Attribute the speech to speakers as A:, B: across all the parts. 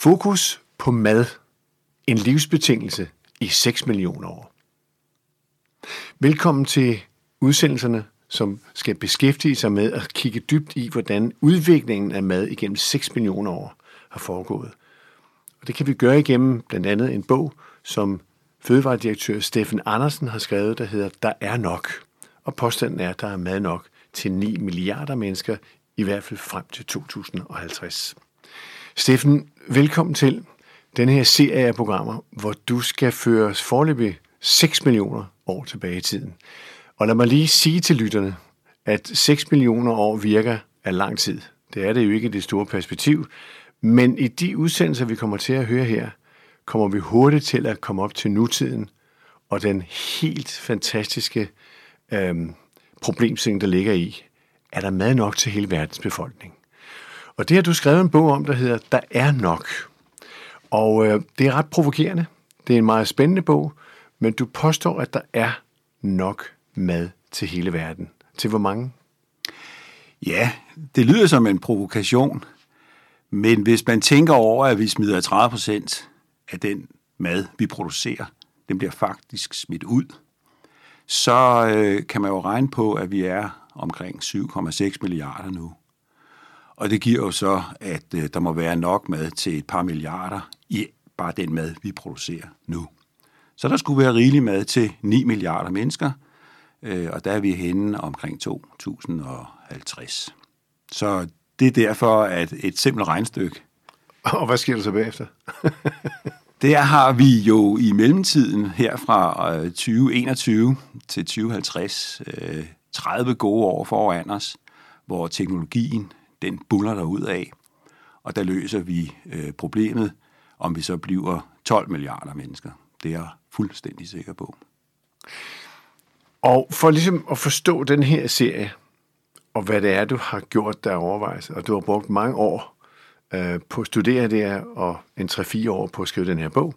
A: Fokus på mad. En livsbetingelse i 6 millioner år. Velkommen til udsendelserne, som skal beskæftige sig med at kigge dybt i, hvordan udviklingen af mad igennem 6 millioner år har foregået. Og det kan vi gøre igennem blandt andet en bog, som fødevaredirektør Steffen Andersen har skrevet, der hedder Der er nok. Og påstanden er, at der er mad nok til 9 milliarder mennesker, i hvert fald frem til 2050. Steffen, velkommen til den her serie af programmer, hvor du skal føre forløbig 6 millioner år tilbage i tiden. Og lad mig lige sige til lytterne, at 6 millioner år virker af lang tid. Det er det jo ikke i det store perspektiv, men i de udsendelser, vi kommer til at høre her, kommer vi hurtigt til at komme op til nutiden og den helt fantastiske øhm, problemstilling, der ligger i, er der mad nok til hele verdens befolkning? Og det har du skrevet en bog om, der hedder Der er nok. Og øh, det er ret provokerende. Det er en meget spændende bog, men du påstår, at der er nok mad til hele verden. Til hvor mange?
B: Ja, det lyder som en provokation, men hvis man tænker over, at vi smider 30 procent af den mad, vi producerer, den bliver faktisk smidt ud, så øh, kan man jo regne på, at vi er omkring 7,6 milliarder nu. Og det giver jo så, at øh, der må være nok mad til et par milliarder i bare den mad, vi producerer nu. Så der skulle være rigelig mad til 9 milliarder mennesker, øh, og der er vi henne omkring 2050. Så det er derfor, at et simpelt regnstykke.
A: Og hvad sker der så bagefter?
B: Der har vi jo i mellemtiden her fra 2021 til 2050 30 gode år foran os, hvor teknologien den buller der ud af, og der løser vi øh, problemet, om vi så bliver 12 milliarder mennesker. Det er jeg fuldstændig sikker på.
A: Og for ligesom at forstå den her serie, og hvad det er, du har gjort der overvejelse, og du har brugt mange år øh, på at studere det her, og en 3-4 år på at skrive den her bog,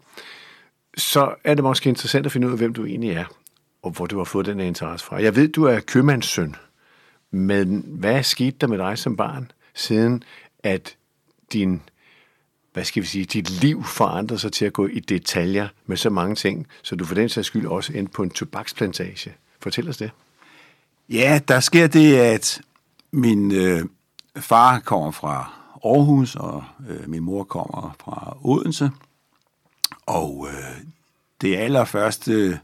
A: så er det måske interessant at finde ud af, hvem du egentlig er, og hvor du har fået den her interesse fra. Jeg ved, du er købmandssøn, men hvad skete der med dig som barn, siden at din, hvad skal vi sige, dit liv forandrede sig til at gå i detaljer med så mange ting, så du for den sags skyld også endte på en tobaksplantage. Fortæl os det.
B: Ja, der sker det, at min øh, far kommer fra Aarhus, og øh, min mor kommer fra Odense. Og øh, det allerførste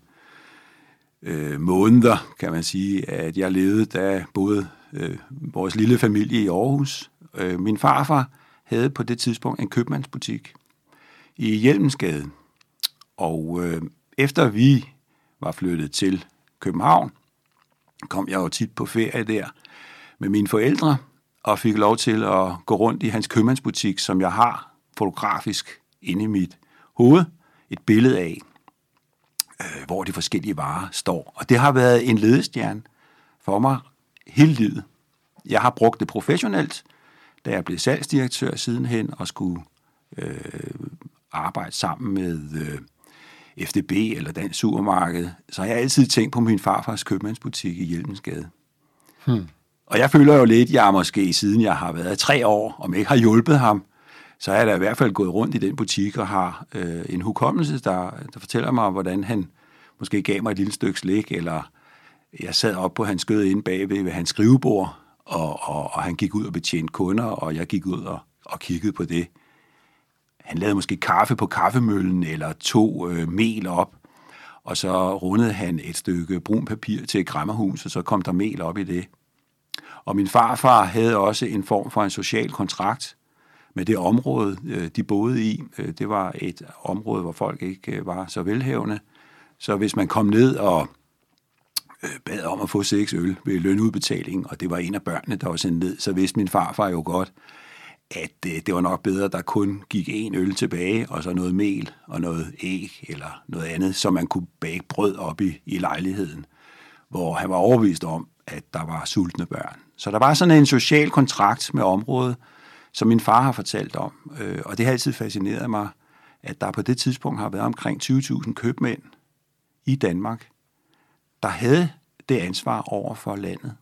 B: øh, måneder, kan man sige, at jeg levede, da både øh, vores lille familie i Aarhus. Øh, min farfar havde på det tidspunkt en købmandsbutik i Hjelmsgade. Og øh, efter vi var flyttet til København, kom jeg jo tit på ferie der med mine forældre, og fik lov til at gå rundt i hans købmandsbutik, som jeg har fotografisk inde i mit hoved, et billede af, øh, hvor de forskellige varer står. Og det har været en ledestjerne for mig hele livet. Jeg har brugt det professionelt, da jeg blev salgsdirektør sidenhen og skulle øh, arbejde sammen med øh, FDB eller Dansk Supermarked, så har jeg altid tænkt på min farfars købmandsbutik i Hjelmensgade. Hmm. Og jeg føler jo lidt, jeg måske siden jeg har været tre år, om jeg ikke har hjulpet ham, så er jeg da i hvert fald gået rundt i den butik og har øh, en hukommelse, der, der fortæller mig, hvordan han måske gav mig et lille stykke slik, eller jeg sad op på hans skød inde bagved ved hans skrivebord, og, og, og han gik ud og betjente kunder, og jeg gik ud og, og kiggede på det. Han lavede måske kaffe på kaffemøllen, eller tog øh, mel op, og så rundede han et stykke brun papir til et græmmerhus, og så kom der mel op i det. Og min farfar havde også en form for en social kontrakt med det område, øh, de boede i. Øh, det var et område, hvor folk ikke øh, var så velhævende. Så hvis man kom ned og bad om at få seks øl ved lønudbetaling, og det var en af børnene, der var sendt ned, så vidste min farfar jo godt, at det var nok bedre, at der kun gik en øl tilbage, og så noget mel og noget æg eller noget andet, så man kunne bage brød op i, i lejligheden, hvor han var overbevist om, at der var sultne børn. Så der var sådan en social kontrakt med området, som min far har fortalt om. Øh, og det har altid fascineret mig, at der på det tidspunkt har været omkring 20.000 købmænd i Danmark, der havde det ansvar over for landet.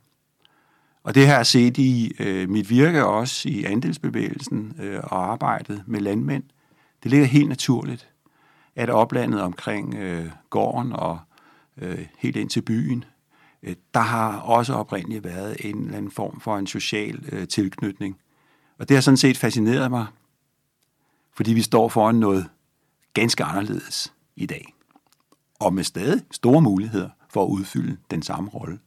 B: Og det har jeg set i øh, mit virke også i andelsbevægelsen øh, og arbejdet med landmænd Det ligger helt naturligt, at oplandet omkring øh, gården og øh, helt ind til byen, øh, der har også oprindeligt været en eller anden form for en social øh, tilknytning. Og det har sådan set fascineret mig, fordi vi står foran noget ganske anderledes i dag. Og med stadig store muligheder for at udfylde den samme rolle.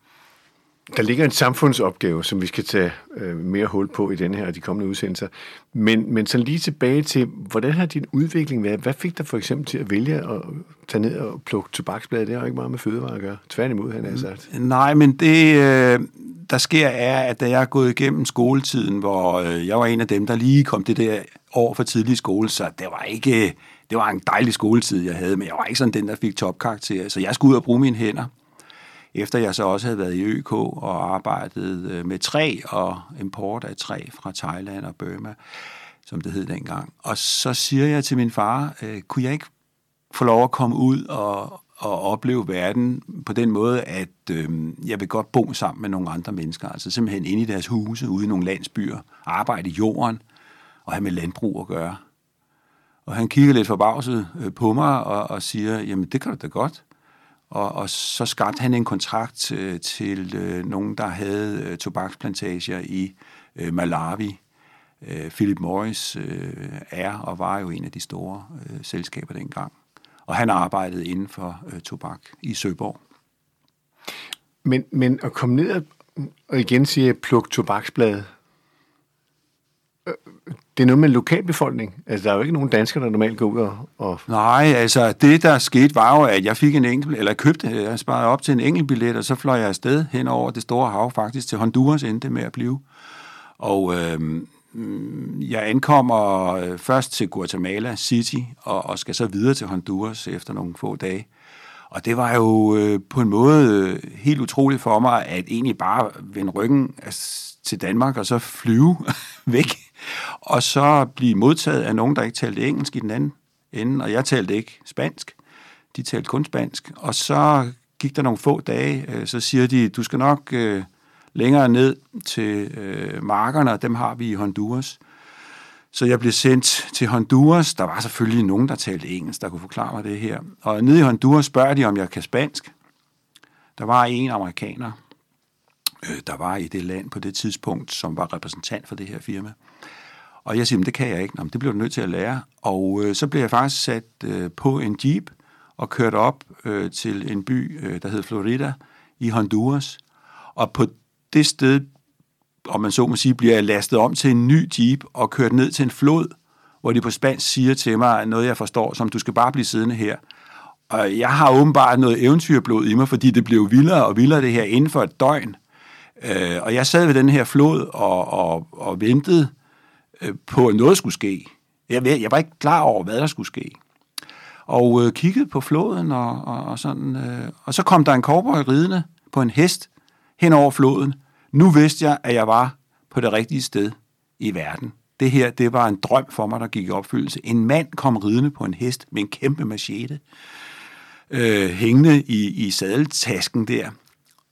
A: Der ligger en samfundsopgave, som vi skal tage øh, mere hul på i denne her og de kommende udsendelser. Men, men så lige tilbage til, hvordan har din udvikling været? Hvad fik dig for eksempel til at vælge at tage ned og plukke tobaksblade? Det har jo ikke meget med fødevarer at gøre. Tværtimod, han altså har sagt.
B: Nej, men det, øh, der sker, er, at da jeg er gået igennem skoletiden, hvor øh, jeg var en af dem, der lige kom det der år for tidlig skole, så det var ikke... Øh, det var en dejlig skoletid, jeg havde, men jeg var ikke sådan den, der fik topkarakter. Så jeg skulle ud og bruge mine hænder efter jeg så også havde været i ØK og arbejdet øh, med træ og import af træ fra Thailand og Burma, som det hed dengang. Og så siger jeg til min far, øh, kunne jeg ikke få lov at komme ud og, og opleve verden på den måde, at øh, jeg vil godt bo sammen med nogle andre mennesker, altså simpelthen inde i deres huse, ude i nogle landsbyer, arbejde i jorden og have med landbrug at gøre. Og han kigger lidt forbavset øh, på mig og, og siger, jamen det kan du da godt. Og, og så skabte han en kontrakt øh, til øh, nogen, der havde øh, tobaksplantager i øh, Malawi. Øh, Philip Morris øh, er og var jo en af de store øh, selskaber dengang. Og han arbejdede inden for øh, tobak i Søborg.
A: Men, men at komme ned og igen sige, pluk tobaksblade, det er noget med lokalbefolkning. Altså, der er jo ikke nogen danskere, der normalt går ud og... og...
B: Nej, altså, det der skete var jo, at jeg fik en enkelt, eller købte, øh, jeg sparede op til en enkelt billet, og så fløj jeg afsted hen over det store hav, faktisk til Honduras endte med at blive. Og øh, jeg ankommer øh, først til Guatemala City, og, og skal så videre til Honduras efter nogle få dage. Og det var jo øh, på en måde øh, helt utroligt for mig, at egentlig bare vende ryggen altså, til Danmark og så flyve væk og så blive modtaget af nogen, der ikke talte engelsk i den anden ende, og jeg talte ikke spansk. De talte kun spansk. Og så gik der nogle få dage, øh, så siger de, du skal nok øh, længere ned til øh, markerne, og dem har vi i Honduras. Så jeg blev sendt til Honduras. Der var selvfølgelig nogen, der talte engelsk, der kunne forklare mig det her. Og nede i Honduras spørger de, om jeg kan spansk. Der var en amerikaner, øh, der var i det land på det tidspunkt, som var repræsentant for det her firma. Og jeg siger, det kan jeg ikke. Nå, det bliver du nødt til at lære. Og øh, så blev jeg faktisk sat øh, på en jeep og kørt op øh, til en by, øh, der hed Florida, i Honduras. Og på det sted, om man så må sige, bliver jeg lastet om til en ny jeep og kørt ned til en flod, hvor de på spansk siger til mig noget, jeg forstår, som du skal bare blive siddende her. Og jeg har åbenbart noget eventyrblod i mig, fordi det blev vildere og vildere det her inden for et døgn. Øh, og jeg sad ved den her flod og, og, og ventede øh, på, at noget skulle ske. Jeg, jeg var ikke klar over, hvad der skulle ske. Og øh, kiggede på floden, og, og, og, sådan, øh, og så kom der en cowboy ridende på en hest hen over floden. Nu vidste jeg, at jeg var på det rigtige sted i verden. Det her, det var en drøm for mig, der gik i opfyldelse. En mand kom ridende på en hest med en kæmpe machete, øh, hængende i, i sadeltasken der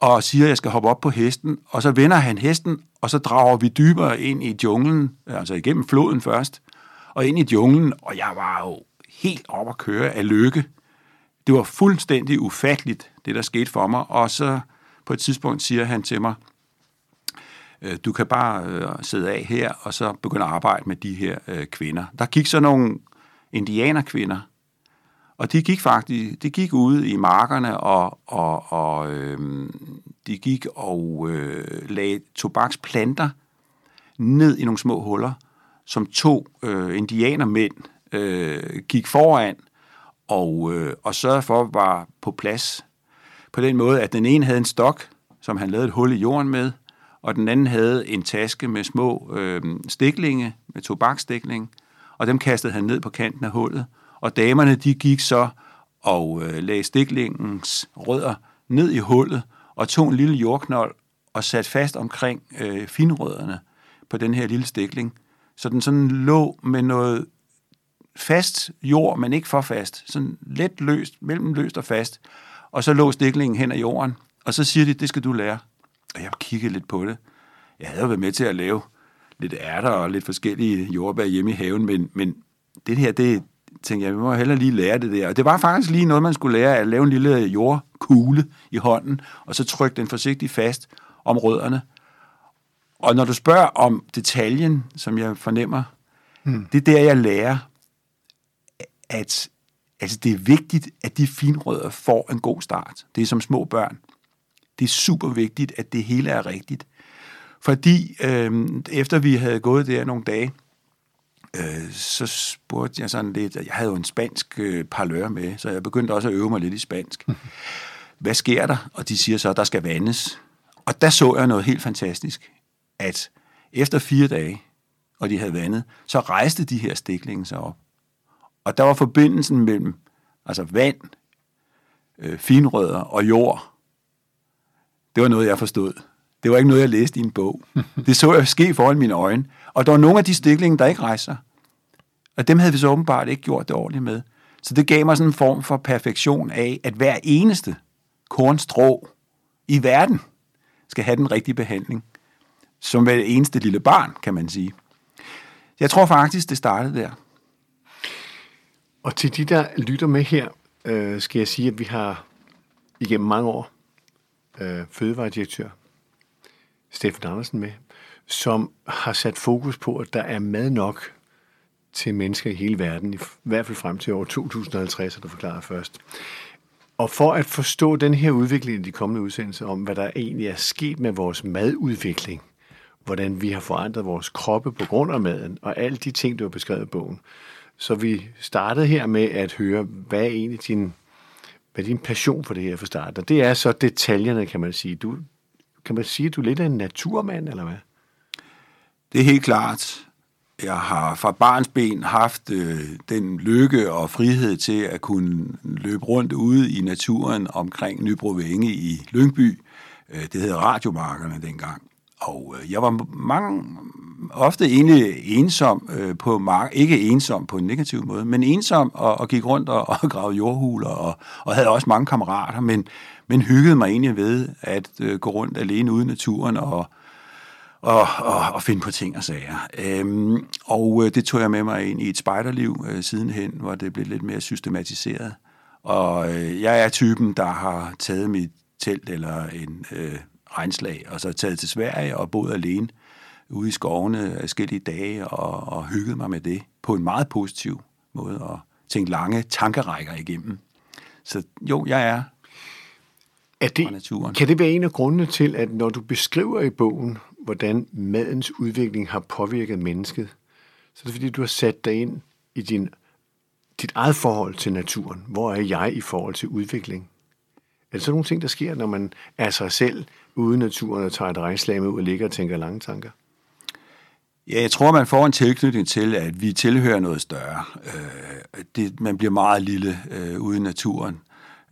B: og siger, at jeg skal hoppe op på hesten, og så vender han hesten, og så drager vi dybere ind i junglen, altså igennem floden først, og ind i junglen, og jeg var jo helt op at køre af lykke. Det var fuldstændig ufatteligt, det der skete for mig, og så på et tidspunkt siger han til mig, øh, du kan bare øh, sidde af her, og så begynde at arbejde med de her øh, kvinder. Der gik så nogle indianerkvinder, og de gik faktisk, de gik ud i markerne, og, og, og øh, de gik og øh, lagde tobaksplanter ned i nogle små huller, som to øh, indianermænd øh, gik foran og, øh, og sørgede for at var på plads. På den måde, at den ene havde en stok, som han lavede et hul i jorden med, og den anden havde en taske med små øh, stiklinge, med tobakstikling, og dem kastede han ned på kanten af hullet, og damerne de gik så og øh, lagde stiklingens rødder ned i hullet og tog en lille jordknold og satte fast omkring øh, finrødderne på den her lille stikling. Så den sådan lå med noget fast jord, men ikke for fast. Sådan let løst, mellem løst og fast. Og så lå stiklingen hen ad jorden. Og så siger de, det skal du lære. Og jeg kiggede lidt på det. Jeg havde jo været med til at lave lidt ærter og lidt forskellige jordbær hjemme i haven, men, men det her, det, tænkte jeg, vi må hellere lige lære det der. Og det var faktisk lige noget, man skulle lære, at lave en lille jordkugle i hånden, og så trykke den forsigtigt fast om rødderne. Og når du spørger om detaljen, som jeg fornemmer, mm. det er der, jeg lærer, at altså, det er vigtigt, at de finrødder får en god start. Det er som små børn. Det er super vigtigt, at det hele er rigtigt. Fordi øh, efter vi havde gået der nogle dage, øh, så spurgte jeg sådan lidt, jeg havde jo en spansk øh, parlør med, så jeg begyndte også at øve mig lidt i spansk. Hvad sker der? Og de siger så, at der skal vandes. Og der så jeg noget helt fantastisk, at efter fire dage, og de havde vandet, så rejste de her stiklinge sig op. Og der var forbindelsen mellem altså vand, øh, finrødder og jord. Det var noget, jeg forstod. Det var ikke noget, jeg læste i en bog. Det så jeg ske foran mine øjne. Og der var nogle af de stiklinge, der ikke rejser. Og dem havde vi så åbenbart ikke gjort det ordentligt med. Så det gav mig sådan en form for perfektion af, at hver eneste kornstrå i verden skal have den rigtige behandling. Som hver eneste lille barn, kan man sige. Jeg tror faktisk, det startede der.
A: Og til de, der lytter med her, øh, skal jeg sige, at vi har igennem mange år øh, fødevaredirektør Steffen Andersen med, som har sat fokus på, at der er mad nok til mennesker i hele verden, i hvert fald frem til år 2050, er du forklarer først. Og for at forstå den her udvikling i de kommende udsendelser om, hvad der egentlig er sket med vores madudvikling, hvordan vi har forandret vores kroppe på grund af maden, og alle de ting, du har beskrevet i bogen. Så vi startede her med at høre, hvad er egentlig din, hvad er din passion for det her for starten? Og det er så detaljerne, kan man sige. Du, kan man sige, at du er lidt af en naturmand, eller hvad?
B: Det er helt klart. Jeg har fra barns ben haft øh, den lykke og frihed til at kunne løbe rundt ude i naturen omkring Nybrovænge i Lyngby. Øh, det hed Radiomarkerne dengang. Og øh, jeg var mange, ofte egentlig ensom øh, på mark, ikke ensom på en negativ måde, men ensom og, og gik rundt og, og gravede jordhuler og, og havde også mange kammerater, men, men hyggede mig egentlig ved at øh, gå rundt alene ude i naturen og, og, og, og finde på ting og sager. Øhm, og øh, det tog jeg med mig ind i et spejderliv øh, sidenhen, hvor det blev lidt mere systematiseret. Og øh, jeg er typen, der har taget mit telt eller en øh, regnslag, og så taget til Sverige og boet alene ude i skovene forskellige dage og, og hygget mig med det på en meget positiv måde og tænkt lange tankerækker igennem. Så jo, jeg er
A: er det, naturen. Kan det være en af grundene til, at når du beskriver i bogen, hvordan madens udvikling har påvirket mennesket, så er det fordi, du har sat dig ind i din, dit eget forhold til naturen. Hvor er jeg i forhold til udvikling? Er det så nogle ting, der sker, når man er sig selv ude i naturen og tager et regnslag med ud og ligger og tænker lange tanker?
B: Ja, jeg tror, man får en tilknytning til, at vi tilhører noget større. Øh, det, man bliver meget lille øh, ude i naturen.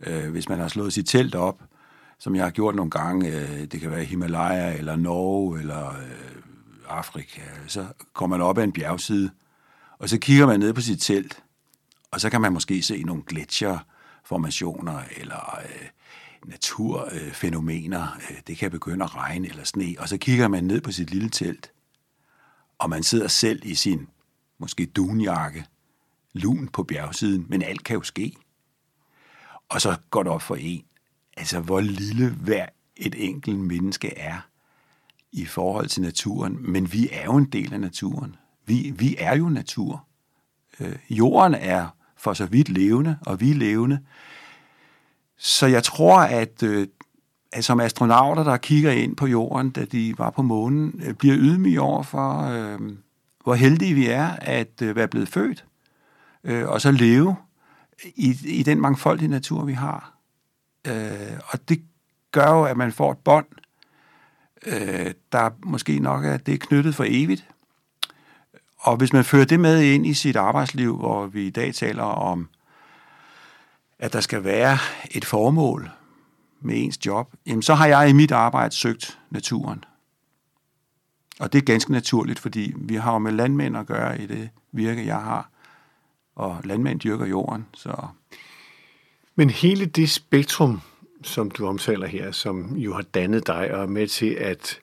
B: Øh, hvis man har slået sit telt op, som jeg har gjort nogle gange, øh, det kan være Himalaya eller Norge eller øh, Afrika, så kommer man op ad en bjergside, og så kigger man ned på sit telt, og så kan man måske se nogle gletsjerformationer eller øh, naturfænomener. Øh, det kan begynde at regne eller sne, og så kigger man ned på sit lille telt, og man sidder selv i sin måske dunjakke, lun på bjergsiden, men alt kan jo ske. Og så går det op for en, altså hvor lille hver et enkelt menneske er i forhold til naturen, men vi er jo en del af naturen. Vi, vi er jo natur. Øh, jorden er for så vidt levende, og vi er levende. Så jeg tror, at, øh, at som astronauter, der kigger ind på jorden, da de var på månen, øh, bliver ydmyge over for, øh, hvor heldige vi er at øh, være blevet født, øh, og så leve i, i den mangfoldige natur, vi har. Øh, og det gør jo, at man får et bånd, øh, der måske nok er, det er knyttet for evigt. Og hvis man fører det med ind i sit arbejdsliv, hvor vi i dag taler om, at der skal være et formål med ens job, jamen så har jeg i mit arbejde søgt naturen. Og det er ganske naturligt, fordi vi har jo med landmænd at gøre i det virke, jeg har. Og landmænd dyrker jorden, så
A: men hele det spektrum, som du omtaler her, som jo har dannet dig og er med til at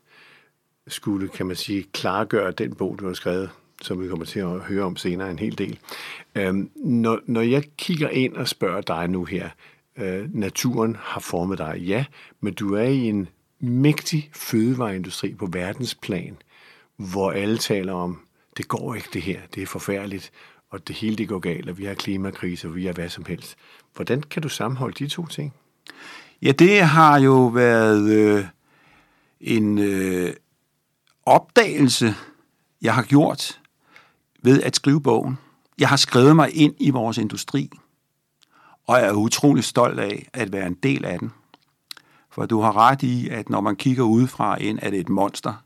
A: skulle, kan man sige, klargøre den bog, du har skrevet, som vi kommer til at høre om senere en hel del. Øhm, når, når jeg kigger ind og spørger dig nu her, øh, naturen har formet dig, ja, men du er i en mægtig fødevareindustri på verdensplan, hvor alle taler om, det går ikke det her, det er forfærdeligt, og det hele det går galt, og vi har klimakrise, og vi har hvad som helst. Hvordan kan du sammenholde de to ting?
B: Ja, det har jo været øh, en øh, opdagelse, jeg har gjort ved at skrive bogen. Jeg har skrevet mig ind i vores industri, og jeg er utrolig stolt af at være en del af den. For du har ret i, at når man kigger udefra ind, er det et monster,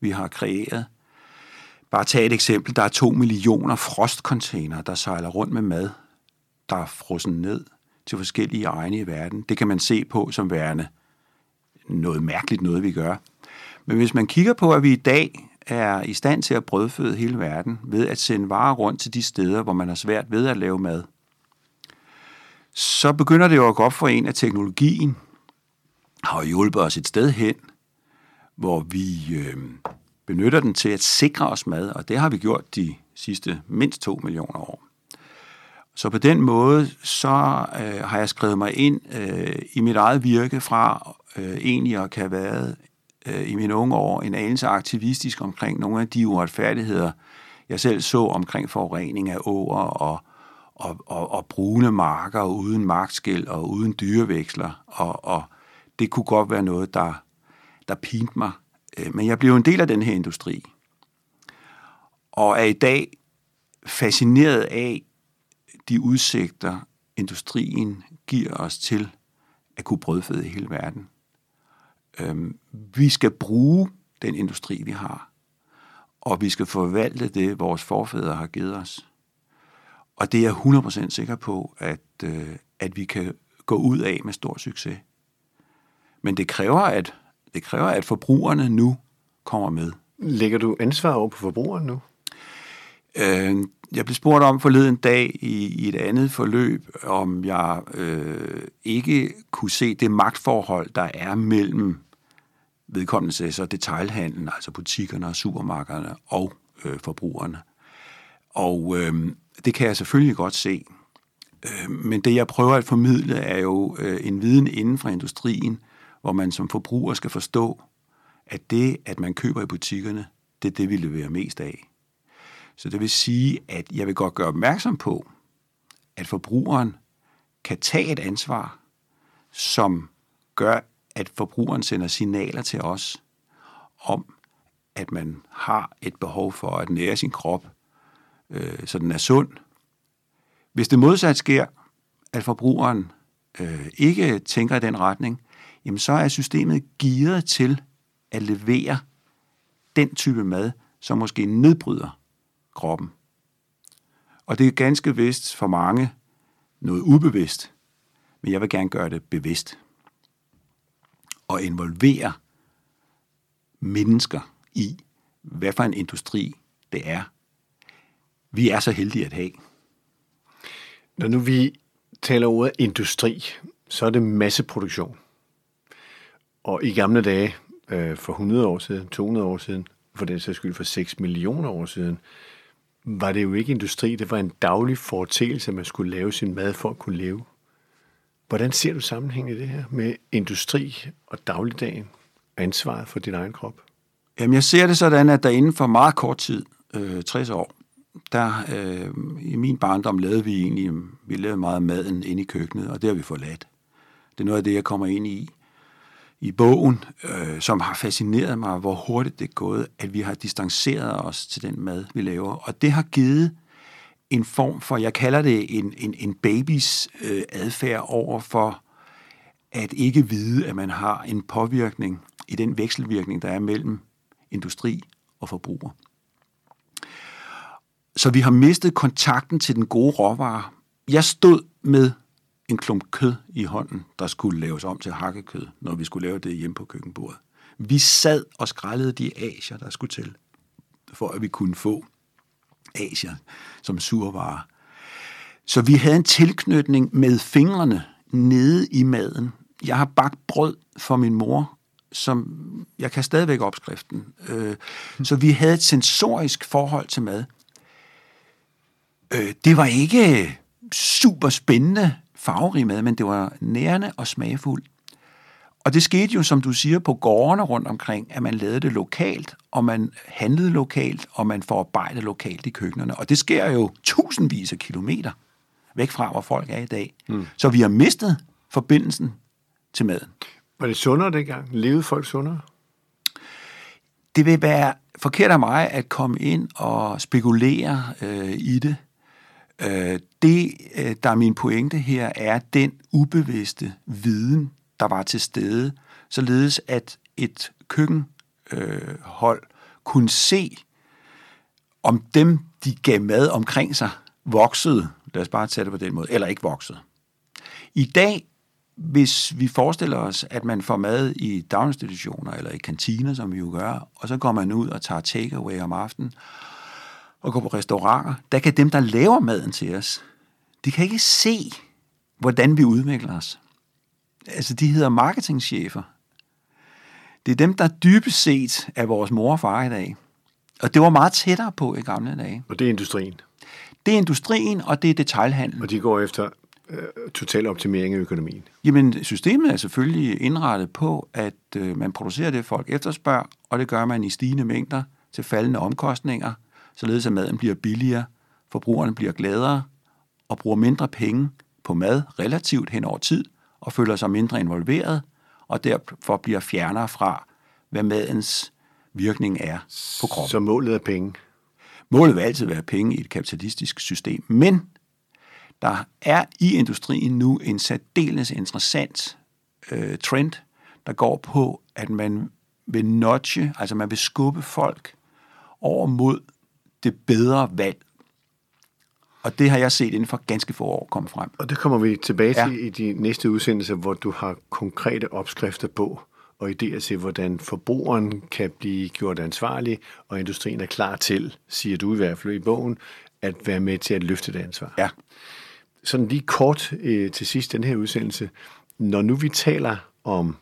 B: vi har kreeret. Bare tag et eksempel. Der er to millioner frostcontainer, der sejler rundt med mad, der er frossen ned til forskellige egne i verden. Det kan man se på som værende noget mærkeligt noget, vi gør. Men hvis man kigger på, at vi i dag er i stand til at brødføde hele verden ved at sende varer rundt til de steder, hvor man har svært ved at lave mad, så begynder det jo at gå op for en, at teknologien har hjulpet os et sted hen, hvor vi øh, benytter den til at sikre os mad, og det har vi gjort de sidste mindst to millioner år. Så på den måde, så øh, har jeg skrevet mig ind øh, i mit eget virke fra øh, egentlig at kan have været øh, i mine unge år en anelse aktivistisk omkring nogle af de uretfærdigheder, jeg selv så omkring forurening af åer og, og, og, og brune marker uden magtskæld og uden dyreveksler. Og, og det kunne godt være noget, der, der pinte mig. Øh, men jeg blev en del af den her industri. Og er i dag fascineret af de udsigter, industrien giver os til at kunne brødføde hele verden. Øhm, vi skal bruge den industri, vi har, og vi skal forvalte det, vores forfædre har givet os. Og det er jeg 100% sikker på, at, øh, at vi kan gå ud af med stor succes. Men det kræver, at, det kræver, at forbrugerne nu kommer med.
A: Lægger du ansvar over på forbrugeren nu?
B: Øh, jeg blev spurgt om forleden dag i, i et andet forløb, om jeg øh, ikke kunne se det magtforhold, der er mellem vedkommende så detailhandlen, altså butikkerne og supermarkederne og øh, forbrugerne. Og øh, det kan jeg selvfølgelig godt se. Øh, men det jeg prøver at formidle er jo øh, en viden inden for industrien, hvor man som forbruger skal forstå, at det, at man køber i butikkerne, det er det, vi leverer mest af. Så det vil sige, at jeg vil godt gøre opmærksom på, at forbrugeren kan tage et ansvar, som gør, at forbrugeren sender signaler til os om, at man har et behov for at nære sin krop, øh, så den er sund. Hvis det modsat sker, at forbrugeren øh, ikke tænker i den retning, jamen så er systemet gearet til at levere den type mad, som måske nedbryder kroppen. Og det er ganske vist for mange noget ubevidst, men jeg vil gerne gøre det bevidst. Og involvere mennesker i, hvad for en industri det er, vi er så heldige at have.
A: Når nu vi taler ordet industri, så er det masseproduktion. Og i gamle dage, øh, for 100 år siden, 200 år siden, for den sags skyld for 6 millioner år siden, var det jo ikke industri, det var en daglig foretagelse, at man skulle lave sin mad for at kunne leve. Hvordan ser du sammenhængen i det her med industri og dagligdagen og ansvaret for din egen krop?
B: Jamen, jeg ser det sådan, at der inden for meget kort tid, øh, 60 år, der øh, i min barndom lavede vi egentlig, vi lavede meget maden inde i køkkenet, og det har vi forladt. Det er noget af det, jeg kommer ind i i bogen, øh, som har fascineret mig, hvor hurtigt det er gået, at vi har distanceret os til den mad, vi laver. Og det har givet en form for, jeg kalder det en, en, en babys øh, adfærd over for at ikke vide, at man har en påvirkning i den vekselvirkning, der er mellem industri og forbruger. Så vi har mistet kontakten til den gode råvare. Jeg stod med en klump kød i hånden, der skulle laves om til hakkekød, når vi skulle lave det hjemme på køkkenbordet. Vi sad og skrællede de asier, der skulle til, for at vi kunne få Asien som survare. Så vi havde en tilknytning med fingrene nede i maden. Jeg har bagt brød for min mor som jeg kan stadigvæk opskriften. Øh, så vi havde et sensorisk forhold til mad. Øh, det var ikke super spændende farverig mad, men det var nærende og smagfuld. Og det skete jo, som du siger, på gårdene rundt omkring, at man lavede det lokalt, og man handlede lokalt, og man forarbejdede lokalt i køkkenerne. Og det sker jo tusindvis af kilometer væk fra, hvor folk er i dag. Mm. Så vi har mistet forbindelsen til maden.
A: Var det sundere dengang? Levede folk sundere?
B: Det vil være forkert af mig at komme ind og spekulere øh, i det. Øh, det, øh, der er min pointe her, er den ubevidste viden, der var til stede, således at et køkkenhold øh, kunne se, om dem, de gav mad omkring sig, voksede, lad os bare tage det på den måde, eller ikke voksede. I dag, hvis vi forestiller os, at man får mad i daginstitutioner eller i kantiner, som vi jo gør, og så går man ud og tager takeaway om aftenen, og går på restauranter, der kan dem, der laver maden til os, de kan ikke se, hvordan vi udvikler os. Altså, de hedder marketingchefer. Det er dem, der dybest set er vores mor og far i dag. Og det var meget tættere på i gamle dage.
A: Og det er industrien?
B: Det er industrien, og det er detaljhandel.
A: Og de går efter øh, total optimering af økonomien?
B: Jamen, systemet er selvfølgelig indrettet på, at øh, man producerer det, folk efterspørger, og det gør man i stigende mængder til faldende omkostninger, således at maden bliver billigere, forbrugerne bliver gladere og bruger mindre penge på mad relativt hen over tid, og føler sig mindre involveret, og derfor bliver fjernere fra, hvad madens virkning er på kroppen.
A: Så målet er penge?
B: Målet vil altid være penge i et kapitalistisk system, men der er i industrien nu en særdeles interessant øh, trend, der går på, at man vil notche, altså man vil skubbe folk over mod det bedre valg. Og det har jeg set inden for ganske få år komme frem.
A: Og det kommer vi tilbage til ja. i de næste udsendelser, hvor du har konkrete opskrifter på og idéer til, hvordan forbrugeren kan blive gjort ansvarlig, og industrien er klar til, siger du i hvert fald i bogen, at være med til at løfte det ansvar.
B: Ja.
A: Sådan lige kort øh, til sidst den her udsendelse. Når nu vi taler om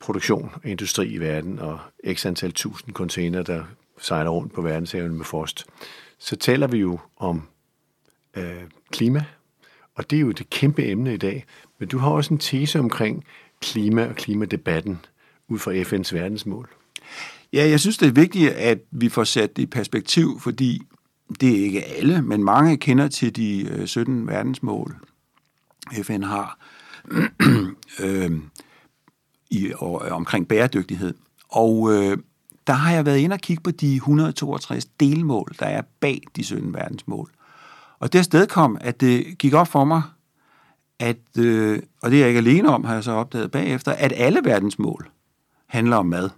A: produktion og industri i verden, og x antal tusind container, der sejler rundt på verdenshavene med frost, så taler vi jo om øh, klima, og det er jo det kæmpe emne i dag. Men du har også en tese omkring klima og klimadebatten ud fra FN's verdensmål.
B: Ja, jeg synes, det er vigtigt, at vi får sat det i perspektiv, fordi det er ikke alle, men mange kender til de øh, 17 verdensmål, FN har øh, i, og, øh, omkring bæredygtighed. Og øh, der har jeg været inde og kigge på de 162 delmål, der er bag de 17 verdensmål. Og det sted kom, at det gik op for mig, at, øh, og det er jeg ikke alene om, har jeg så opdaget bagefter, at alle verdensmål handler om mad.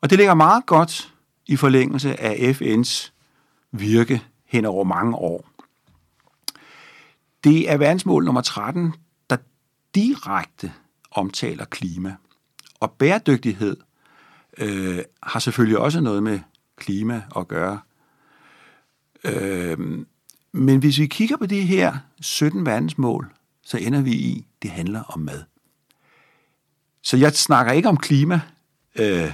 B: Og det ligger meget godt i forlængelse af FN's virke hen over mange år. Det er verdensmål nummer 13, der direkte omtaler klima. Og bæredygtighed øh, har selvfølgelig også noget med klima at gøre. Øh, men hvis vi kigger på de her 17 verdensmål, så ender vi i, det handler om mad. Så jeg snakker ikke om klima øh,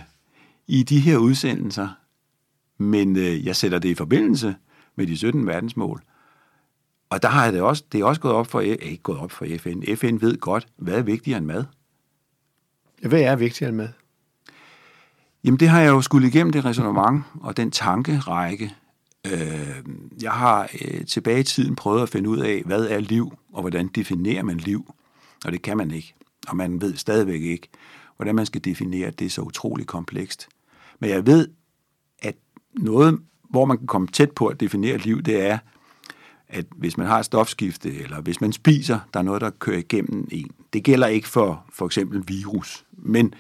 B: i de her udsendelser, men øh, jeg sætter det i forbindelse med de 17 verdensmål. Og der har det også, det er også gået op for, ikke gået op for FN. FN ved godt, hvad er vigtigere end mad.
A: Hvad er vigtigere end mad?
B: Jamen det har jeg jo skulle igennem det resonemang og den tankerække. Øh, jeg har øh, tilbage i tiden prøvet at finde ud af, hvad er liv, og hvordan definerer man liv. Og det kan man ikke. Og man ved stadigvæk ikke, hvordan man skal definere det. er så utroligt komplekst. Men jeg ved, at noget, hvor man kan komme tæt på at definere liv, det er, at hvis man har et stofskifte, eller hvis man spiser, der er noget, der kører igennem en. Det gælder ikke for for eksempel virus, men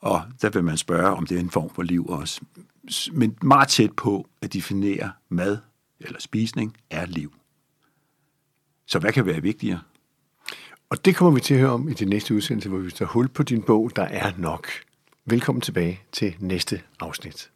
B: og der vil man spørge, om det er en form for liv også. Men meget tæt på at definere mad eller spisning er liv. Så hvad kan være vigtigere?
A: Og det kommer vi til at høre om i det næste udsendelse, hvor vi tager hul på din bog, der er nok. Velkommen tilbage til næste afsnit.